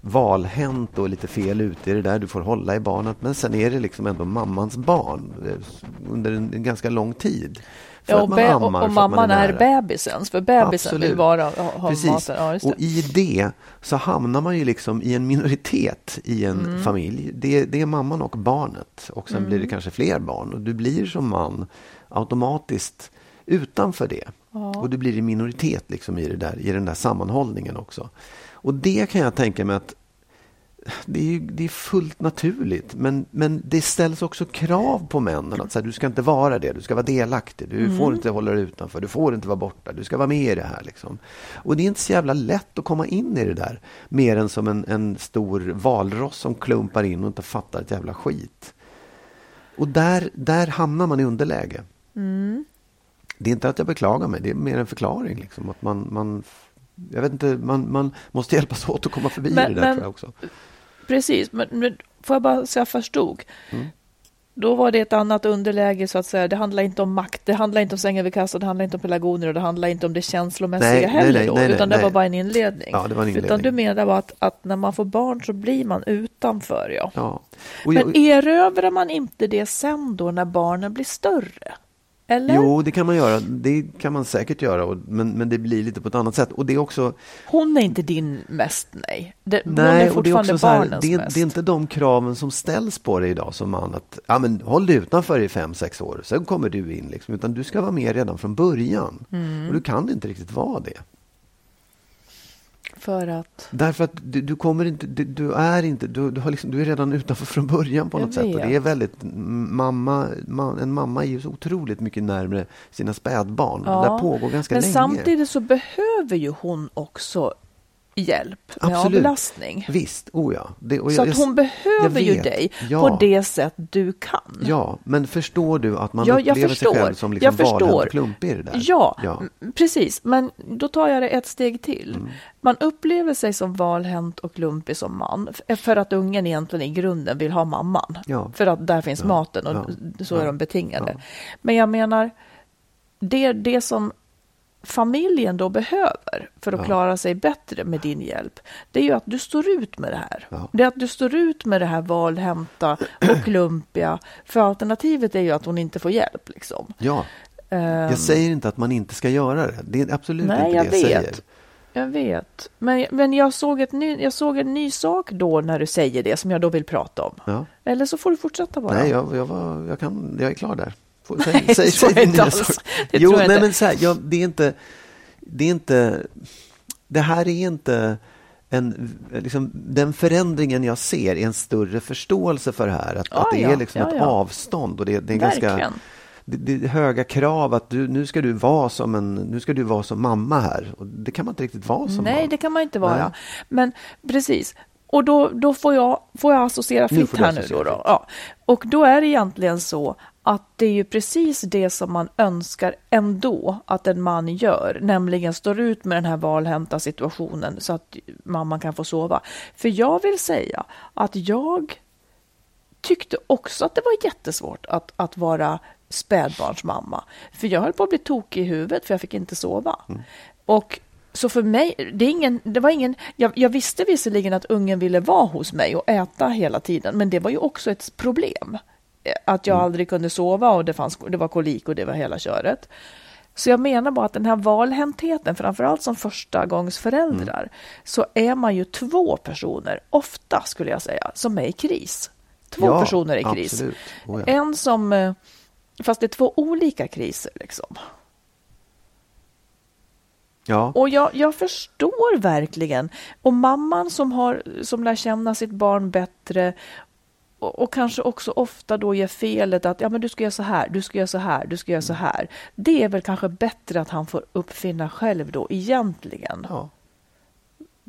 valhänt och lite fel ute i det där. Du får hålla i barnet men sen är det liksom ändå mammans barn eh, under en, en ganska lång tid. Ja, och, be- och, och mamman är, är bebisens, för bebisen Absolut. vill vara, ha, ha maten. Ja, och i det så hamnar man ju liksom i en minoritet i en mm. familj. Det, det, är mamman och barnet och sen mm. blir det kanske fler barn och du blir som man automatiskt utanför det. Ja. Och du blir i minoritet liksom i, det där, i den där sammanhållningen också. Och det kan jag tänka mig att det är, det är fullt naturligt, men, men det ställs också krav på männen. att så här, Du ska inte vara det, du ska vara delaktig. Du mm. får inte hålla dig utanför, du får inte vara borta, du ska vara med i det här. Liksom. Och det är inte så jävla lätt att komma in i det där, mer än som en, en stor valross som klumpar in och inte fattar ett jävla skit. Och där, där hamnar man i underläge. Mm. Det är inte att jag beklagar mig, det är mer en förklaring. Liksom, att man, man jag vet inte, man, man måste hjälpas åt att komma förbi men, det där men, tror jag också. Precis, men, men får jag bara så jag förstod. Mm. Då var det ett annat underläge så att säga. Det handlar inte om makt, det handlar inte om sängen vid kassan, det handlar inte om pelargoner och det handlar inte om det känslomässiga nej, heller nej, nej, nej, utan det var bara en inledning. Ja, det var en inledning. Utan du menar bara att, att, när man får barn så blir man utanför, ja. ja. Men jag, erövrar man inte det sen då när barnen blir större? Eller? Jo, det kan man göra. Det kan man säkert göra, men, men det blir lite på ett annat sätt. Och det är också... Hon är inte din mest, nej. Det, nej, hon är fortfarande det är barnens här, det, mest. Det är inte de kraven som ställs på dig idag som man att ja, men håll dig utanför i fem, sex år, sen kommer du in. Liksom, utan du ska vara med redan från början. Mm. Och du kan inte riktigt vara det. För att? Därför att du, du kommer inte, du, du, är inte, du, du, har liksom, du är redan utanför från början på något sätt. Och det är väldigt, mamma, man, en mamma är ju så otroligt mycket närmare sina spädbarn. Ja, det där pågår ganska men länge. Men samtidigt så behöver ju hon också hjälp med Absolut. avlastning. Visst, oh ja. Det, så jag, att hon behöver ju dig ja. på det sätt du kan. Ja, men förstår du att man ja, upplever sig själv som liksom och klumpig i det där? Ja, ja, precis. Men då tar jag det ett steg till. Mm. Man upplever sig som valhänt och klumpig som man för att ungen egentligen i grunden vill ha mamman. Ja. För att där finns maten och så är de betingade. Men jag menar, det, det som familjen då behöver för att ja. klara sig bättre med din hjälp, det är ju att du står ut med det här. Ja. Det är att du står ut med det här valhämta och klumpiga, för alternativet är ju att hon inte får hjälp. Liksom. Ja, um, jag säger inte att man inte ska göra det. Det är absolut nej, inte det jag, jag vet. säger. Jag vet, men, men jag, såg ett ny, jag såg en ny sak då när du säger det som jag då vill prata om. Ja. Eller så får du fortsätta bara. Nej, jag, jag, var, jag, kan, jag är klar där. Säg, säg, säg din nya sak. Jo, nej, men så här, ja, det är inte... Det är inte... Det här är inte... En, liksom, den förändringen jag ser är en större förståelse för det här. Att, ah, att det ja, är liksom ja, ett ja. avstånd och det, det är ganska det, det höga krav att du, nu ska du vara som en, nu ska du vara som mamma här. Och det kan man inte riktigt vara som Nej, mamma. det kan man inte vara. Nej. Men precis, och då, då får, jag, får jag associera fritt här nu. Då, då. Ja. Och då är det egentligen så att det är ju precis det som man önskar ändå att en man gör, nämligen står ut med den här valhänta situationen så att mamman kan få sova. För jag vill säga att jag tyckte också att det var jättesvårt att, att vara spädbarnsmamma. För jag höll på att bli tokig i huvudet för jag fick inte sova. Och så för mig, det, ingen, det var ingen, jag, jag visste visserligen att ungen ville vara hos mig och äta hela tiden, men det var ju också ett problem. Eh, Att jag aldrig kunde sova och det, fanns, det var kolik och det var hela köret. Så jag menar bara att den här valhäntheten, framförallt som första gångs föräldrar, så är man ju två personer, ofta skulle jag säga, som är i kris. Två Ja, personer i kris. Oh, ja. En som, eh, fast det är två olika kriser liksom. Ja. Och jag, jag förstår verkligen. Och mamman som, har, som lär känna sitt barn bättre och, och kanske också ofta då ger felet att ja, men du ska göra så här, du ska göra så här, du ska göra så här. Det är väl kanske bättre att han får uppfinna själv då egentligen. ja.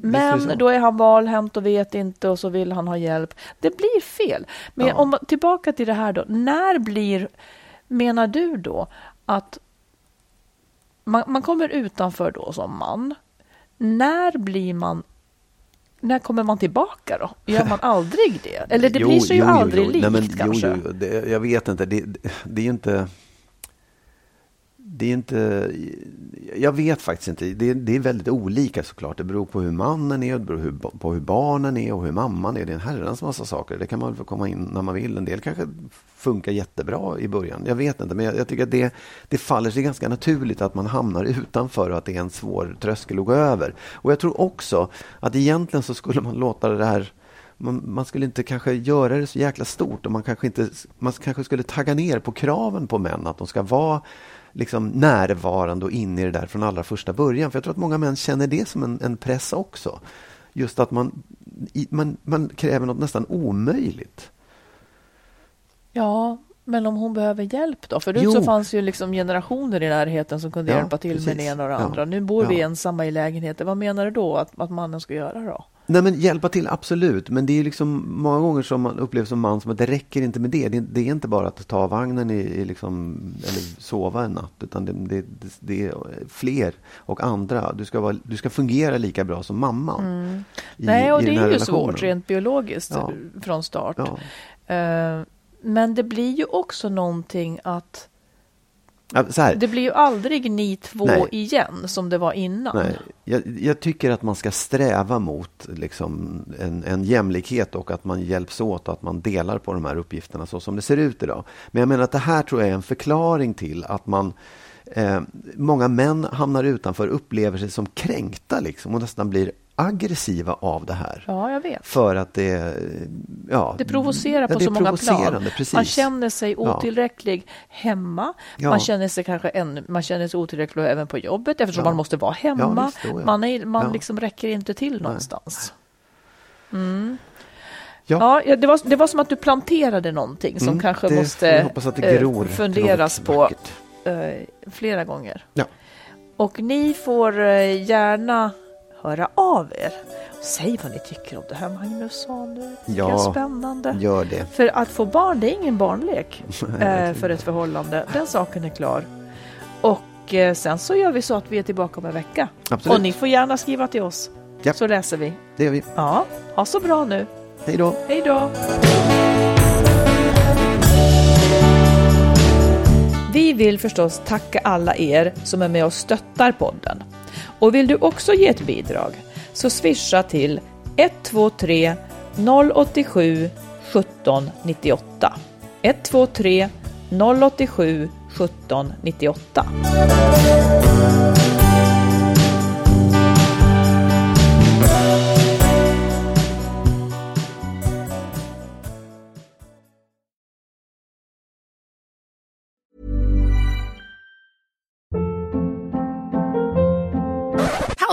Är Men så. då är han valhänt och vet inte och så vill han ha hjälp. Det blir fel. Men Ja. om tillbaka till det här då. När blir, menar du då att man, man kommer utanför då som man. När blir man när kommer man tillbaka då? Gör man aldrig det? Eller det blir sig ju aldrig likt Nej, men, kanske. Jo, jo, det, jag vet inte. Det, det är ju inte... Det är inte... Jag vet faktiskt inte. Det, det är väldigt olika såklart. Det beror på hur mannen är, det beror hur, på hur barnen är och hur mamman är. Det är en herrans massa saker. Det kan man få komma in när man vill. En del kanske funkar jättebra i början. Jag vet inte, men jag, jag tycker att det, det faller sig ganska naturligt att man hamnar utanför och att det är en svår tröskel att gå över. Och jag tror också att egentligen så skulle man låta det här man, man skulle inte kanske göra det så jäkla stort och man kanske, inte, man kanske skulle tagga ner på kraven på män att de ska vara liksom närvarande och inne i det där från allra första början. För jag tror att många män känner det som en, en press också. Just att man, i, man, man kräver något nästan omöjligt. Ja, men om hon behöver hjälp då? Förut Jo. så fanns ju liksom generationer i närheten som kunde Ja, hjälpa till med precis. det ena och det Ja. andra. Nu bor vi Ja. ensamma i lägenheter. Vad menar du då att, att mannen ska göra då? Nej men hjälpa till absolut, men det är liksom många gånger som man upplever som man som att det räcker inte med det. Det, det är inte bara att ta vagnen i, i liksom, eller sova en natt, utan det, det, det, är fler och andra. Du ska, vara, du ska fungera lika bra som mamman. i- Mm. Nej, och i det är ju relationen. svårt rent biologiskt Ja. från start. Ja. Eh, men det blir ju också någonting att det blir ju aldrig ni två Nej. igen som det var innan. Nej, jag, jag tycker att man ska sträva mot liksom en, en jämlikhet och att man hjälps åt och att man delar på de här uppgifterna så som det ser ut idag. Men jag menar att det här tror jag är en förklaring till att man eh, många män hamnar utanför, upplever sig som kränkta liksom, och nästan blir aggressiva av det här. Ja, jag vet. För att det, ja, Det provocerar ja, på det är så många plan. Precis. Man känner sig Ja. otillräcklig hemma. Ja. Man känner sig kanske än, man känner sig otillräcklig även på jobbet eftersom Ja. man måste vara hemma. Ja, då, ja. Man, är, man Ja. liksom räcker inte till någonstans. Mm. Ja. Ja, det, var, det var som att du planterade någonting som Mm, kanske det måste det eh, gror funderas på eh, flera gånger. Ja. Och ni får eh, gärna höra av er. Säg vad ni tycker om det här Magnus sa nu. Tycker Ja, är spännande. Gör det. För att få barn, det är ingen barnlek eh, för ett förhållande. Den saken är klar. Och eh, sen så gör vi så att vi är tillbaka om en vecka. Absolut. Och ni får gärna skriva till oss. Ja. Så läser vi. Det gör vi. Ja, ha så bra nu. Hej då. Hej då! Vi vill förstås tacka alla er som är med och stöttar podden. Och vill du också ge ett bidrag så swisha till 123 087 17 98. 123 087 17 98.